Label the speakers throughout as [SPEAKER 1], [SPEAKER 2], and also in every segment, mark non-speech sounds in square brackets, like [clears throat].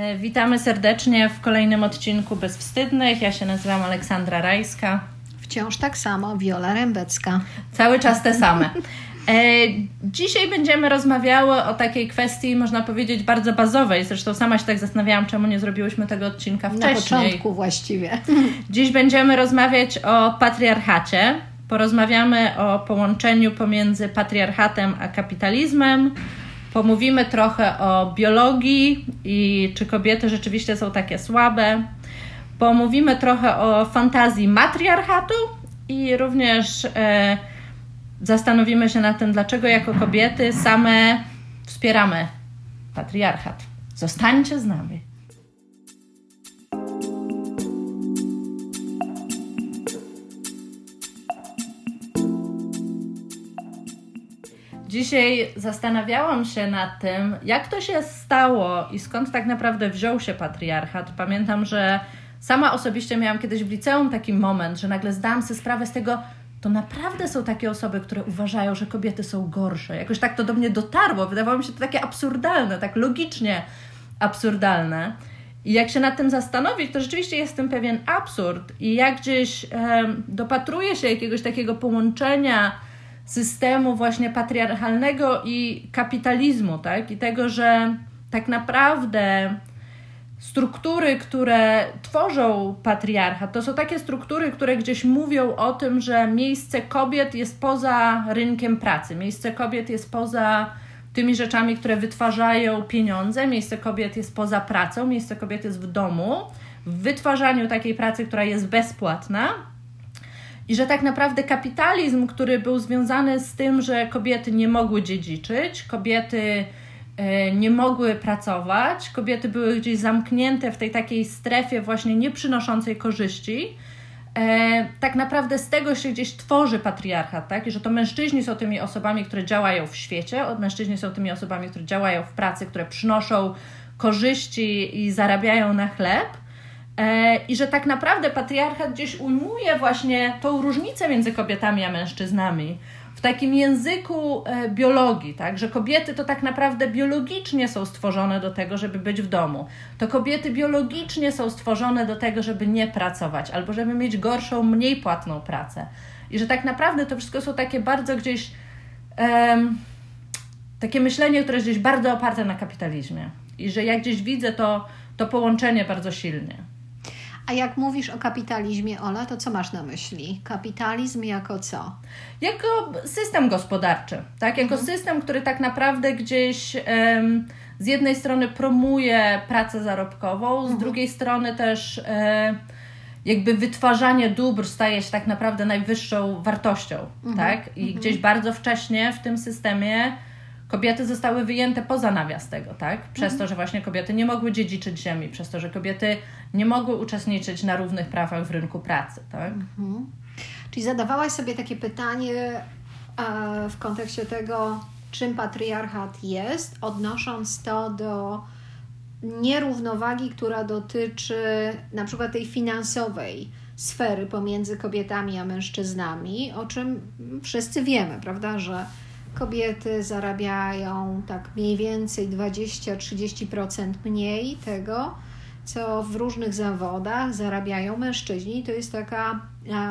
[SPEAKER 1] E, witamy serdecznie w kolejnym odcinku Bezwstydnych. Ja się nazywam Aleksandra Rajska.
[SPEAKER 2] Wciąż tak samo, Wiola Rębecka.
[SPEAKER 1] Cały czas te same. E, dzisiaj będziemy rozmawiały o takiej kwestii, można powiedzieć, bardzo bazowej. Zresztą sama się tak zastanawiałam, czemu nie zrobiłyśmy tego odcinka wcześniej.
[SPEAKER 2] Na początku właściwie.
[SPEAKER 1] Dziś będziemy rozmawiać o patriarchacie. Porozmawiamy o połączeniu pomiędzy patriarchatem a kapitalizmem. Pomówimy trochę o biologii i czy kobiety rzeczywiście są takie słabe. Pomówimy trochę o fantazji matriarchatu i również e, zastanowimy się nad tym, dlaczego jako kobiety same wspieramy patriarchat. Zostańcie z nami. Dzisiaj zastanawiałam się nad tym, jak to się stało i skąd tak naprawdę wziął się patriarchat. Pamiętam, że sama osobiście miałam kiedyś w liceum taki moment, że nagle zdałam sobie sprawę z tego, to naprawdę są takie osoby, które uważają, że kobiety są gorsze. Jakoś tak to do mnie dotarło. Wydawało mi się to takie absurdalne, tak logicznie absurdalne. I jak się nad tym zastanowić, to rzeczywiście jest tym pewien absurd. I jak gdzieś e, dopatruję się jakiegoś takiego połączenia systemu właśnie patriarchalnego i kapitalizmu, tak? I tego, że tak naprawdę struktury, które tworzą patriarchat, to są takie struktury, które gdzieś mówią o tym, że miejsce kobiet jest poza rynkiem pracy, miejsce kobiet jest poza tymi rzeczami, które wytwarzają pieniądze, miejsce kobiet jest poza pracą, miejsce kobiet jest w domu, w wytwarzaniu takiej pracy, która jest bezpłatna. I że tak naprawdę kapitalizm, który był związany z tym, że kobiety nie mogły dziedziczyć, kobiety E, nie mogły pracować, kobiety były gdzieś zamknięte w tej takiej strefie właśnie nieprzynoszącej korzyści. E, tak naprawdę z tego się gdzieś tworzy patriarchat, tak? I że to mężczyźni są tymi osobami, które działają w świecie, mężczyźni są tymi osobami, które działają w pracy, które przynoszą korzyści i zarabiają na chleb. E, I że tak naprawdę patriarchat gdzieś ujmuje właśnie tą różnicę między kobietami a mężczyznami w takim języku e, biologii, tak, że kobiety to tak naprawdę biologicznie są stworzone do tego, żeby być w domu. To kobiety biologicznie są stworzone do tego, żeby nie pracować albo żeby mieć gorszą, mniej płatną pracę. I że tak naprawdę to wszystko są takie bardzo gdzieś um, takie myślenie, które jest gdzieś bardzo oparte na kapitalizmie. I że jak gdzieś widzę to, to połączenie bardzo silnie.
[SPEAKER 2] A jak mówisz o kapitalizmie, Ola, to co masz na myśli? Kapitalizm jako co?
[SPEAKER 1] Jako system gospodarczy, tak? Jako mhm. system, który tak naprawdę gdzieś um, z jednej strony promuje pracę zarobkową, z mhm. drugiej strony też um, jakby wytwarzanie dóbr staje się tak naprawdę najwyższą wartością, mhm. tak? I mhm. gdzieś bardzo wcześnie w tym systemie kobiety zostały wyjęte poza nawias tego, tak? Przez mhm. to, że właśnie kobiety nie mogły dziedziczyć ziemi, przez to, że kobiety nie mogły uczestniczyć na równych prawach w rynku pracy, tak? Mhm.
[SPEAKER 2] Czyli zadawałaś sobie takie pytanie e, w kontekście tego, czym patriarchat jest, odnosząc to do nierównowagi, która dotyczy na przykład tej finansowej sfery pomiędzy kobietami a mężczyznami, o czym wszyscy wiemy, prawda, że kobiety zarabiają tak mniej więcej 20-30% mniej tego, co w różnych zawodach zarabiają mężczyźni. To jest taka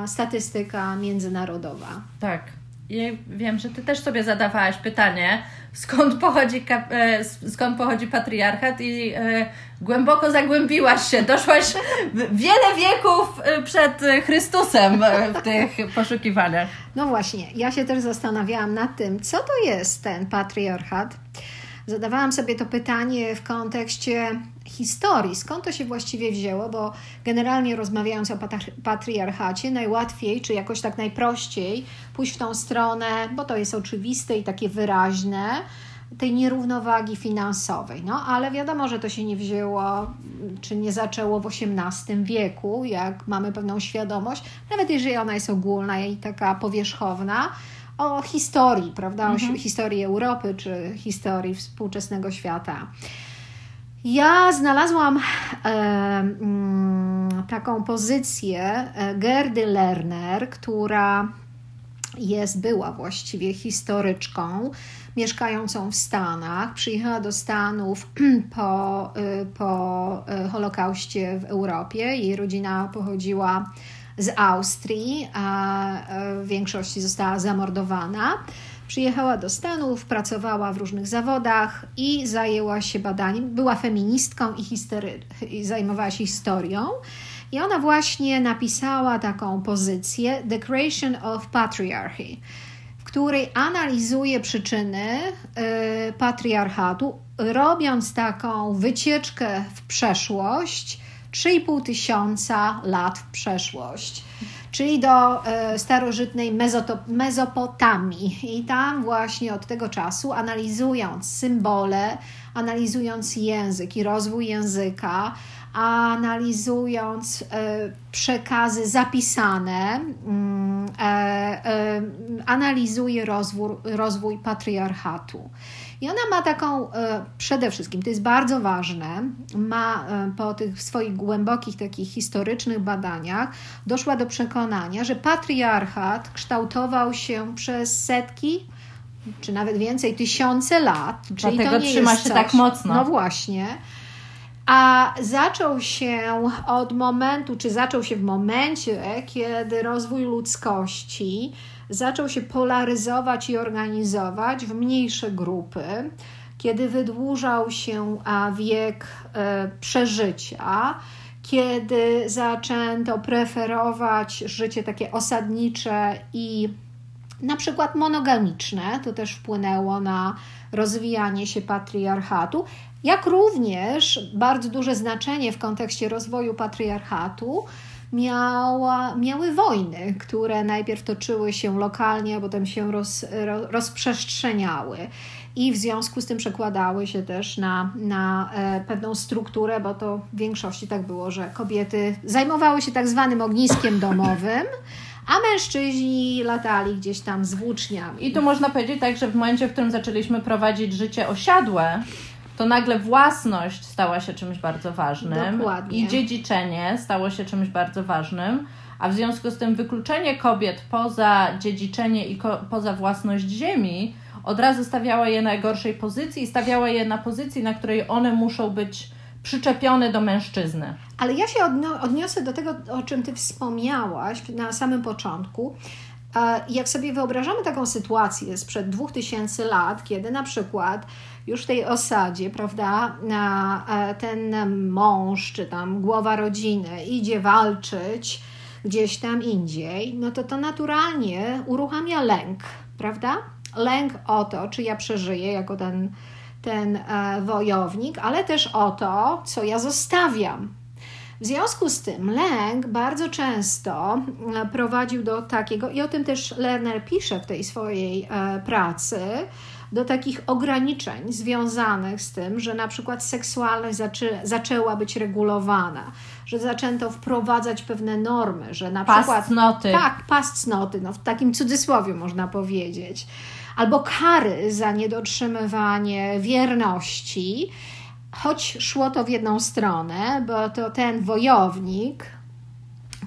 [SPEAKER 2] statystyka międzynarodowa.
[SPEAKER 1] Tak. I wiem, że ty też sobie zadawałaś pytanie, skąd pochodzi, e, skąd pochodzi patriarchat i e, głęboko zagłębiłaś się. Doszłaś wiele wieków e, przed Chrystusem w tych poszukiwaniach.
[SPEAKER 2] No właśnie, ja się też zastanawiałam nad tym, co to jest ten patriarchat. Zadawałam sobie to pytanie w kontekście historii, skąd to się właściwie wzięło, bo generalnie rozmawiając o patriarchacie, najłatwiej, czy jakoś tak najprościej pójść w tą stronę, bo to jest oczywiste i takie wyraźne, tej nierównowagi finansowej. No, ale wiadomo, że to się nie wzięło, czy nie zaczęło w XVIII wieku, jak mamy pewną świadomość, nawet jeżeli ona jest ogólna i taka powierzchowna, o historii, prawda, mhm. o historii Europy, czy historii współczesnego świata. Ja znalazłam e, mm, taką pozycję e, Gerdy Lerner, która jest, była właściwie historyczką mieszkającą w Stanach. Przyjechała do Stanów [clears throat] po, y, po y, Holokauście w Europie. Jej rodzina pochodziła z Austrii, a w większości została zamordowana. Przyjechała do Stanów, pracowała w różnych zawodach i zajęła się badaniem. Była feministką i, history, i zajmowała się historią. I ona właśnie napisała taką pozycję The Creation of Patriarchy, w której analizuje przyczyny y, patriarchatu, robiąc taką wycieczkę w przeszłość 3,5 tysiąca lat w przeszłość czyli do e, starożytnej Mezopotamii. I tam właśnie od tego czasu, analizując symbole, analizując język i rozwój języka, analizując e, przekazy zapisane, mm, e, analizuje rozwój, rozwój patriarchatu. I ona ma taką, e, przede wszystkim, to jest bardzo ważne, ma e, po tych swoich głębokich, takich historycznych badaniach, doszła do przekonania, że patriarchat kształtował się przez setki, czy nawet więcej, tysiące lat.
[SPEAKER 1] Czyli Dlatego to nie trzyma się coś, tak mocno.
[SPEAKER 2] No właśnie. A zaczął się od momentu, czy zaczął się w momencie, kiedy rozwój ludzkości zaczął się polaryzować i organizować w mniejsze grupy, kiedy wydłużał się wiek e, przeżycia, kiedy zaczęto preferować życie takie osadnicze i na przykład monogamiczne, to też wpłynęło na rozwijanie się patriarchatu, jak również bardzo duże znaczenie w kontekście rozwoju patriarchatu miała, miały wojny, które najpierw toczyły się lokalnie, a potem się roz, rozprzestrzeniały. I w związku z tym przekładały się też na, na e, pewną strukturę, bo to w większości tak było, że kobiety zajmowały się tak zwanym ogniskiem domowym, a mężczyźni latali gdzieś tam z włóczniami.
[SPEAKER 1] I tu można powiedzieć tak, że w momencie, w którym zaczęliśmy prowadzić życie osiadłe, to nagle własność stała się czymś bardzo ważnym
[SPEAKER 2] Dokładnie.
[SPEAKER 1] i dziedziczenie stało się czymś bardzo ważnym, a w związku z tym wykluczenie kobiet poza dziedziczenie i poza własność ziemi od razu stawiała je na gorszej pozycji i stawiała je na pozycji, na której one muszą być przyczepione do mężczyzny.
[SPEAKER 2] Ale ja się odniosę do tego, o czym Ty wspomniałaś na samym początku. Jak sobie wyobrażamy taką sytuację sprzed 2000 lat, kiedy na przykład już w tej osadzie, prawda, ten mąż czy tam głowa rodziny idzie walczyć gdzieś tam indziej, no to to naturalnie uruchamia lęk, prawda? Lęk o to, czy ja przeżyję jako ten, ten e, wojownik, ale też o to, co ja zostawiam. W związku z tym lęk bardzo często e, prowadził do takiego, i o tym też Lerner pisze w tej swojej e, pracy, do takich ograniczeń związanych z tym, że na przykład seksualność zaczę, zaczęła być regulowana, że zaczęto wprowadzać pewne normy, że na
[SPEAKER 1] pas
[SPEAKER 2] przykład.
[SPEAKER 1] Cnoty.
[SPEAKER 2] Tak, pas cnoty, no w takim cudzysłowie można powiedzieć. Albo kary za niedotrzymywanie wierności, choć szło to w jedną stronę, bo to ten wojownik,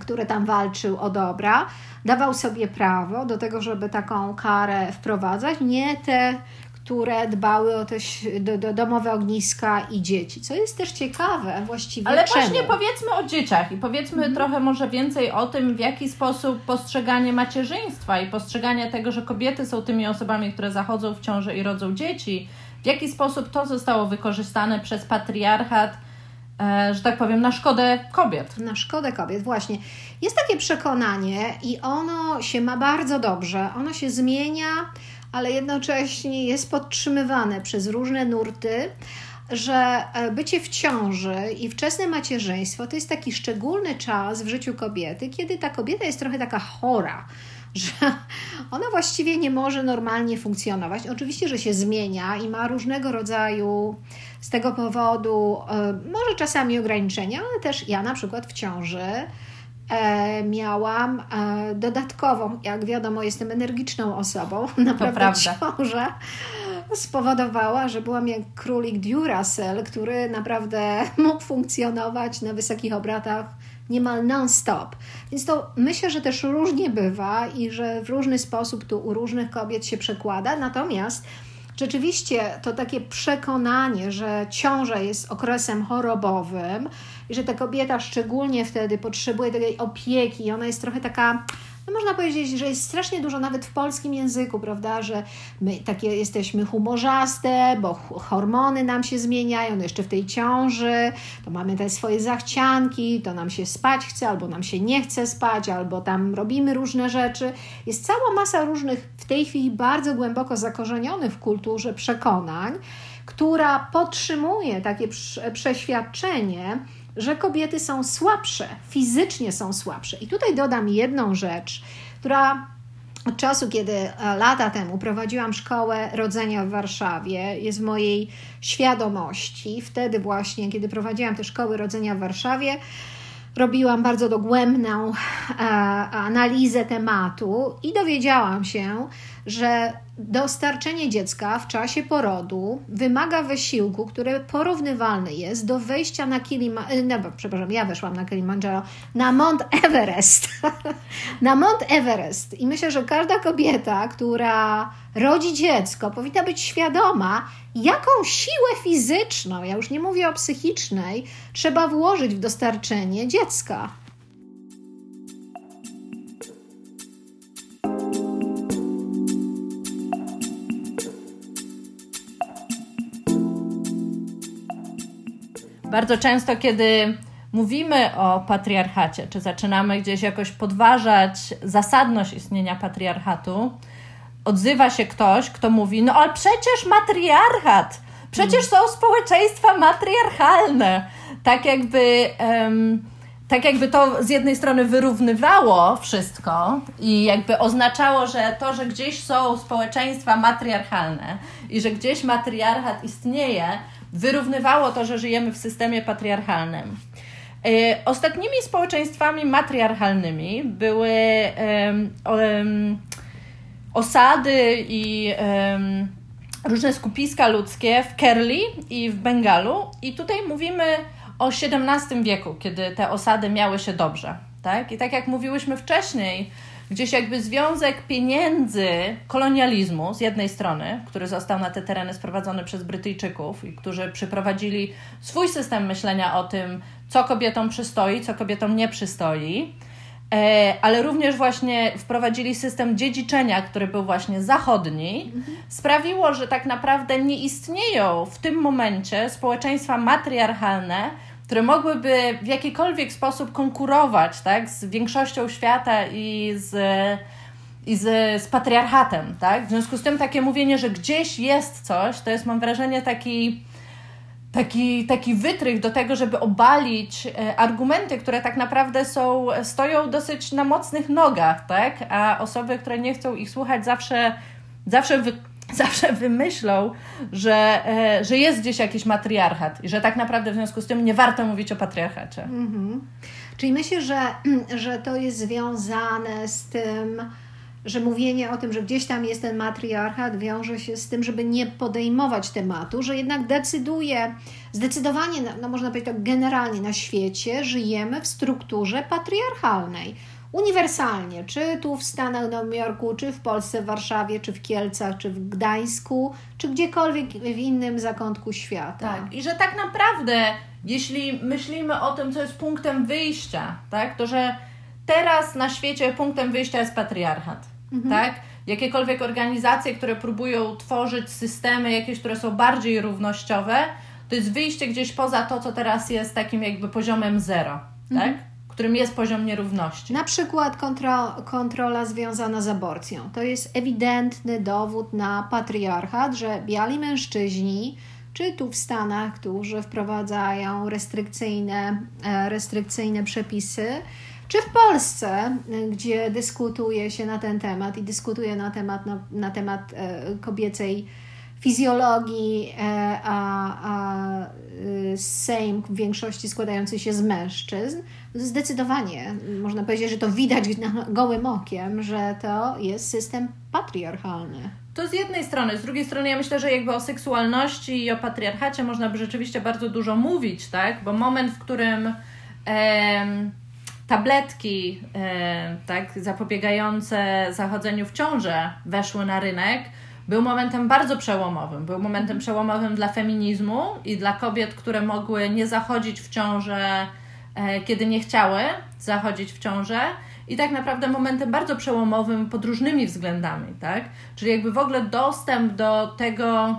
[SPEAKER 2] który tam walczył o dobra, dawał sobie prawo do tego, żeby taką karę wprowadzać, nie te, które dbały o te do, do domowe ogniska i dzieci. Co jest też ciekawe właściwie.
[SPEAKER 1] Ale
[SPEAKER 2] czemu?
[SPEAKER 1] właśnie powiedzmy o dzieciach i powiedzmy mhm. trochę może więcej o tym, w jaki sposób postrzeganie macierzyństwa i postrzeganie tego, że kobiety są tymi osobami, które zachodzą w ciąży i rodzą dzieci, w jaki sposób to zostało wykorzystane przez patriarchat E, że tak powiem, na szkodę kobiet.
[SPEAKER 2] Na szkodę kobiet, właśnie. Jest takie przekonanie i ono się ma bardzo dobrze, ono się zmienia, ale jednocześnie jest podtrzymywane przez różne nurty, że e, bycie w ciąży i wczesne macierzyństwo to jest taki szczególny czas w życiu kobiety, kiedy ta kobieta jest trochę taka chora, że [laughs] ona właściwie nie może normalnie funkcjonować. Oczywiście, że się zmienia i ma różnego rodzaju z tego powodu, e, może czasami ograniczenia, ale też ja na przykład w ciąży e, miałam e, dodatkową, jak wiadomo, jestem energiczną osobą, [laughs] naprawdę ciąża spowodowała, że byłam jak królik Duracell, który naprawdę [laughs] mógł funkcjonować na wysokich obrotach niemal non-stop. Więc to myślę, że też różnie bywa i że w różny sposób tu u różnych kobiet się przekłada. Natomiast rzeczywiście to takie przekonanie, że ciąża jest okresem chorobowym i że ta kobieta szczególnie wtedy potrzebuje tej opieki, ona jest trochę taka no można powiedzieć, że jest strasznie dużo nawet w polskim języku, prawda, że my takie jesteśmy humorzaste, bo hormony nam się zmieniają, no jeszcze w tej ciąży, to mamy te swoje zachcianki, to nam się spać chce, albo nam się nie chce spać, albo tam robimy różne rzeczy. Jest cała masa różnych, w tej chwili bardzo głęboko zakorzenionych w kulturze przekonań, która podtrzymuje takie przeświadczenie, że kobiety są słabsze, fizycznie są słabsze. I tutaj dodam jedną rzecz, która od czasu, kiedy e, lata temu prowadziłam szkołę rodzenia w Warszawie, jest w mojej świadomości. Wtedy właśnie, kiedy prowadziłam te szkoły rodzenia w Warszawie, robiłam bardzo dogłębną e, analizę tematu i dowiedziałam się, że dostarczenie dziecka w czasie porodu wymaga wysiłku, który porównywalny jest do wejścia na Kilimanjaro, no, przepraszam, ja weszłam na Kilimanjaro, na Mount Everest. [laughs] na Mount Everest. I myślę, że każda kobieta, która rodzi dziecko, powinna być świadoma, jaką siłę fizyczną, ja już nie mówię o psychicznej, trzeba włożyć w dostarczenie dziecka.
[SPEAKER 1] Bardzo często, kiedy mówimy o patriarchacie, czy zaczynamy gdzieś jakoś podważać zasadność istnienia patriarchatu, odzywa się ktoś, kto mówi: No, ale przecież matriarchat, przecież są społeczeństwa matriarchalne. Tak jakby. Um, tak jakby to z jednej strony wyrównywało wszystko i jakby oznaczało, że to, że gdzieś są społeczeństwa matriarchalne i że gdzieś matriarchat istnieje, wyrównywało to, że żyjemy w systemie patriarchalnym. E, ostatnimi społeczeństwami matriarchalnymi były um, osady i um, różne skupiska ludzkie w Kerli i w Bengalu. I tutaj mówimy o XVII wieku, kiedy te osady miały się dobrze. Tak? I tak jak mówiłyśmy wcześniej, gdzieś jakby związek pieniędzy kolonializmu z jednej strony, który został na te tereny sprowadzony przez Brytyjczyków i którzy przyprowadzili swój system myślenia o tym, co kobietom przystoi, co kobietom nie przystoi, e, ale również właśnie wprowadzili system dziedziczenia, który był właśnie zachodni, sprawiło, że tak naprawdę nie istnieją w tym momencie społeczeństwa matriarchalne, które mogłyby w jakikolwiek sposób konkurować tak, z większością świata i z, i z, z patriarchatem. Tak? W związku z tym takie mówienie, że gdzieś jest coś, to jest mam wrażenie taki taki, taki wytrych do tego, żeby obalić e, argumenty, które tak naprawdę są, stoją dosyć na mocnych nogach, tak? A osoby, które nie chcą ich słuchać, zawsze, zawsze [laughs] zawsze wymyślą, że, e, że jest gdzieś jakiś matriarchat i że tak naprawdę w związku z tym nie warto mówić o patriarchacie. Mhm.
[SPEAKER 2] Czyli myślę, że, [clears throat] że to jest związane z tym, że mówienie o tym, że gdzieś tam jest ten matriarchat, wiąże się z tym, żeby nie podejmować tematu, że jednak decyduje, zdecydowanie, no można powiedzieć tak generalnie na świecie, żyjemy w strukturze patriarchalnej uniwersalnie, czy tu w Stanach Nowym Jorku, czy w Polsce, w Warszawie, czy w Kielcach, czy w Gdańsku, czy gdziekolwiek w innym zakątku świata.
[SPEAKER 1] Tak, i że tak naprawdę, jeśli myślimy o tym, co jest punktem wyjścia, tak, to że teraz na świecie punktem wyjścia jest patriarchat, mhm. tak? Jakiekolwiek organizacje, które próbują tworzyć systemy jakieś, które są bardziej równościowe, to jest wyjście gdzieś poza to, co teraz jest takim jakby poziomem zero, mhm. tak? Którym jest poziom nierówności.
[SPEAKER 2] Na przykład kontro, kontrola związana z aborcją. To jest ewidentny dowód na patriarchat, że biali mężczyźni, czy tu w Stanach, którzy wprowadzają restrykcyjne, e, restrykcyjne przepisy, czy w Polsce, gdzie dyskutuje się na ten temat i dyskutuje na temat, na, na temat e, kobiecej fizjologii, e, a, a y, Sejm w większości składający się z mężczyzn, zdecydowanie można powiedzieć, że to widać gołym okiem, że to jest system patriarchalny.
[SPEAKER 1] To z jednej strony. Z drugiej strony ja myślę, że jakby o seksualności i o patriarchacie można by rzeczywiście bardzo dużo mówić, tak? Bo moment, w którym em, tabletki e, tak, zapobiegające zachodzeniu w ciążę weszły na rynek, był momentem bardzo przełomowym. Był momentem przełomowym dla feminizmu i dla kobiet, które mogły nie zachodzić w ciążę, e, kiedy nie chciały zachodzić w ciążę. I tak naprawdę momentem bardzo przełomowym pod różnymi względami, tak? Czyli jakby w ogóle dostęp do tego,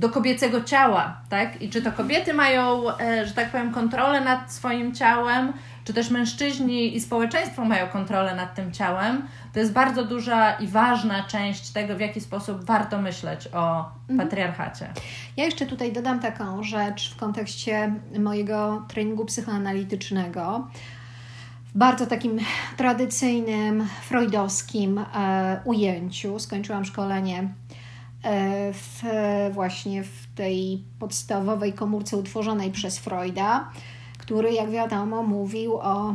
[SPEAKER 1] do kobiecego ciała, tak? I czy to kobiety mają, e, że tak powiem, kontrolę nad swoim ciałem, czy też mężczyźni i społeczeństwo mają kontrolę nad tym ciałem, to jest bardzo duża i ważna część tego, w jaki sposób warto myśleć o mhm. patriarchacie.
[SPEAKER 2] Ja jeszcze tutaj dodam taką rzecz w kontekście mojego treningu psychoanalitycznego. W bardzo takim tradycyjnym, freudowskim e, ujęciu skończyłam szkolenie w, właśnie w tej podstawowej komórce utworzonej przez Freuda który, jak wiadomo, mówił o,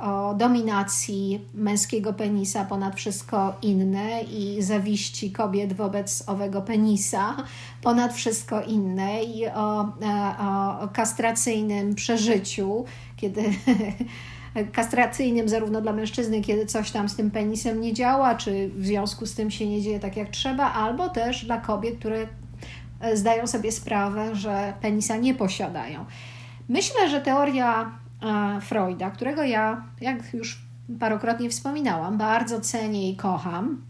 [SPEAKER 2] o dominacji męskiego penisa ponad wszystko inne i zawiści kobiet wobec owego penisa ponad wszystko inne i o, o kastracyjnym przeżyciu, kiedy [laughs] kastracyjnym zarówno dla mężczyzny, kiedy coś tam z tym penisem nie działa, czy w związku z tym się nie dzieje tak jak trzeba, albo też dla kobiet, które e, zdają sobie sprawę, że penisa nie posiadają. Myślę, że teoria e, Freuda, którego ja, jak już parokrotnie wspominałam, bardzo cenię i kocham,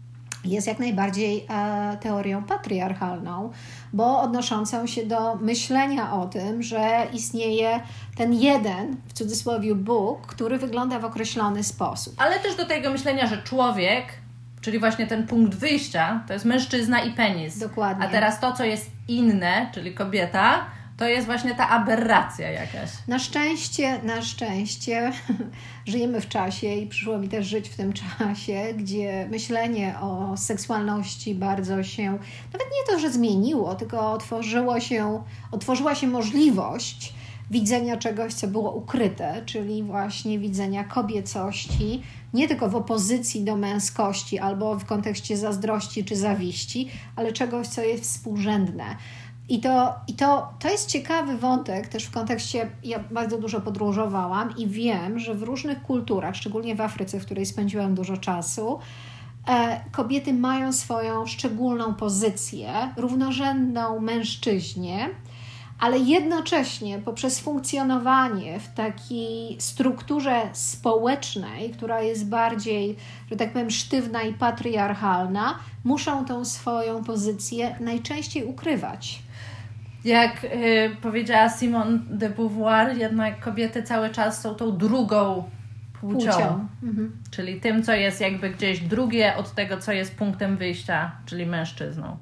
[SPEAKER 2] jest jak najbardziej e, teorią patriarchalną, bo odnoszącą się do myślenia o tym, że istnieje ten jeden, w cudzysłowie, Bóg, który wygląda w określony sposób.
[SPEAKER 1] Ale też do tego myślenia, że człowiek, czyli właśnie ten punkt wyjścia, to jest mężczyzna i penis.
[SPEAKER 2] Dokładnie.
[SPEAKER 1] A teraz to, co jest inne, czyli kobieta, to jest właśnie ta aberracja jakaś.
[SPEAKER 2] Na szczęście, na szczęście [laughs] żyjemy w czasie i przyszło mi też żyć w tym czasie, gdzie myślenie o seksualności bardzo się, nawet nie to, że zmieniło, tylko otworzyło się, otworzyła się możliwość widzenia czegoś, co było ukryte, czyli właśnie widzenia kobiecości, nie tylko w opozycji do męskości albo w kontekście zazdrości czy zawiści, ale czegoś, co jest współrzędne. I, to, i to, to jest ciekawy wątek też w kontekście, ja bardzo dużo podróżowałam i wiem, że w różnych kulturach, szczególnie w Afryce, w której spędziłam dużo czasu, e, kobiety mają swoją szczególną pozycję, równorzędną mężczyźnie, ale jednocześnie poprzez funkcjonowanie w takiej strukturze społecznej, która jest bardziej, że tak powiem, sztywna i patriarchalna, muszą tą swoją pozycję najczęściej ukrywać.
[SPEAKER 1] Jak y, powiedziała Simone de Beauvoir, jednak kobiety cały czas są tą drugą płcią. płcią. Mhm. Czyli tym, co jest jakby gdzieś drugie od tego, co jest punktem wyjścia, czyli mężczyzną.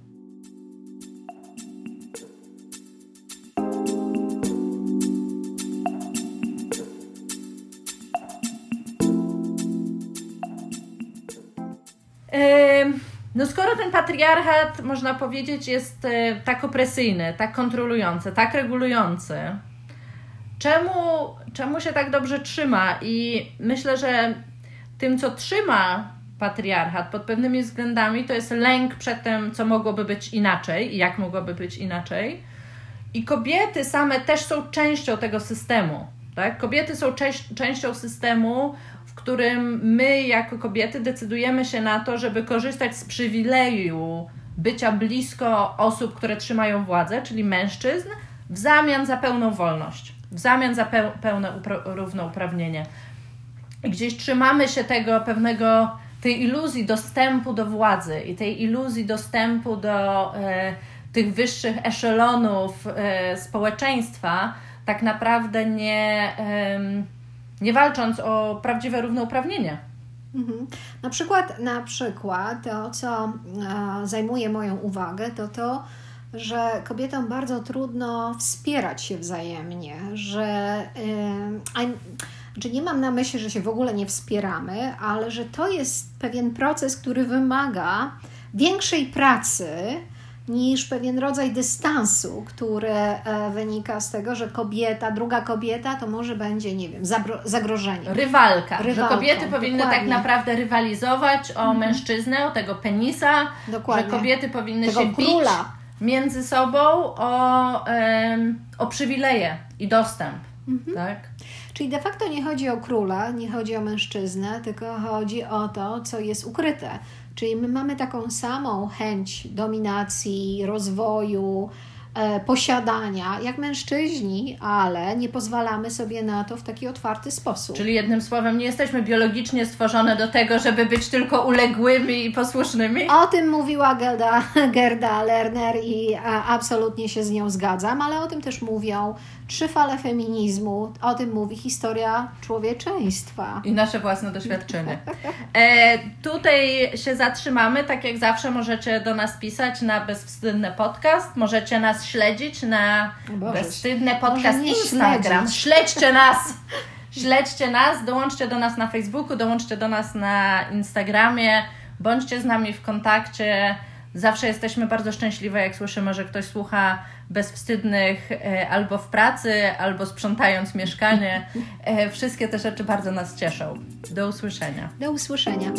[SPEAKER 1] Ten patriarchat, można powiedzieć, jest e, tak opresyjny, tak kontrolujący, tak regulujący, czemu, czemu się tak dobrze trzyma? I myślę, że tym, co trzyma patriarchat pod pewnymi względami, to jest lęk przed tym, co mogłoby być inaczej i jak mogłoby być inaczej. I kobiety same też są częścią tego systemu. Tak? Kobiety są częścią systemu, w którym my jako kobiety decydujemy się na to, żeby korzystać z przywileju bycia blisko osób, które trzymają władzę, czyli mężczyzn, w zamian za pełną wolność, w zamian za pełne równouprawnienie. Gdzieś trzymamy się tego pewnego, tej iluzji dostępu do władzy i tej iluzji dostępu do e, tych wyższych eszelonów e, społeczeństwa, tak naprawdę nie. E, nie walcząc o prawdziwe równouprawnienie.
[SPEAKER 2] Mhm. Na przykład, na przykład to, co e, zajmuje moją uwagę, to to, że kobietom bardzo trudno wspierać się wzajemnie, że, e, że nie mam na myśli, że się w ogóle nie wspieramy, ale że to jest pewien proces, który wymaga większej pracy niż pewien rodzaj dystansu, który e, wynika z tego, że kobieta, druga kobieta to może będzie, nie wiem, zagrożenie.
[SPEAKER 1] Rywalka. Rywalką, że kobiety powinny tak dokładnie. tak naprawdę rywalizować o mhm. mężczyznę, o tego penisa, dokładnie. że kobiety powinny tego się króla. bić między sobą o, o przywileje i dostęp. Mhm. Tak?
[SPEAKER 2] Czyli de facto nie chodzi o króla, nie chodzi o mężczyznę, tylko chodzi o to, co jest ukryte. Czyli my mamy taką samą chęć dominacji, rozwoju, posiadania jak mężczyźni, ale nie pozwalamy sobie na to w taki otwarty sposób.
[SPEAKER 1] Czyli jednym słowem, nie jesteśmy biologicznie stworzone do tego, żeby być tylko uległymi i posłusznymi?
[SPEAKER 2] O tym mówiła Gerda, [laughs] Gerda Lerner i absolutnie się z nią zgadzam, ale o tym też mówią trzy fale feminizmu, o tym mówi historia człowieczeństwa.
[SPEAKER 1] I nasze własne doświadczenie. [laughs] E, tutaj się zatrzymamy. Tak jak zawsze możecie do nas pisać na Bezwstydny Podcast. Możecie nas śledzić na Bezwstydny Podcast Instagram. Śledzić. Śledźcie [laughs] nas! Śledźcie nas, dołączcie do nas na Facebooku, dołączcie do nas na Instagramie, bądźcie z nami w kontakcie. Zawsze jesteśmy bardzo szczęśliwe, jak słyszymy, że ktoś słucha bezwstydnych e, albo w pracy, albo sprzątając mieszkanie. E, wszystkie te rzeczy bardzo nas cieszą. Do usłyszenia.
[SPEAKER 2] Do usłyszenia.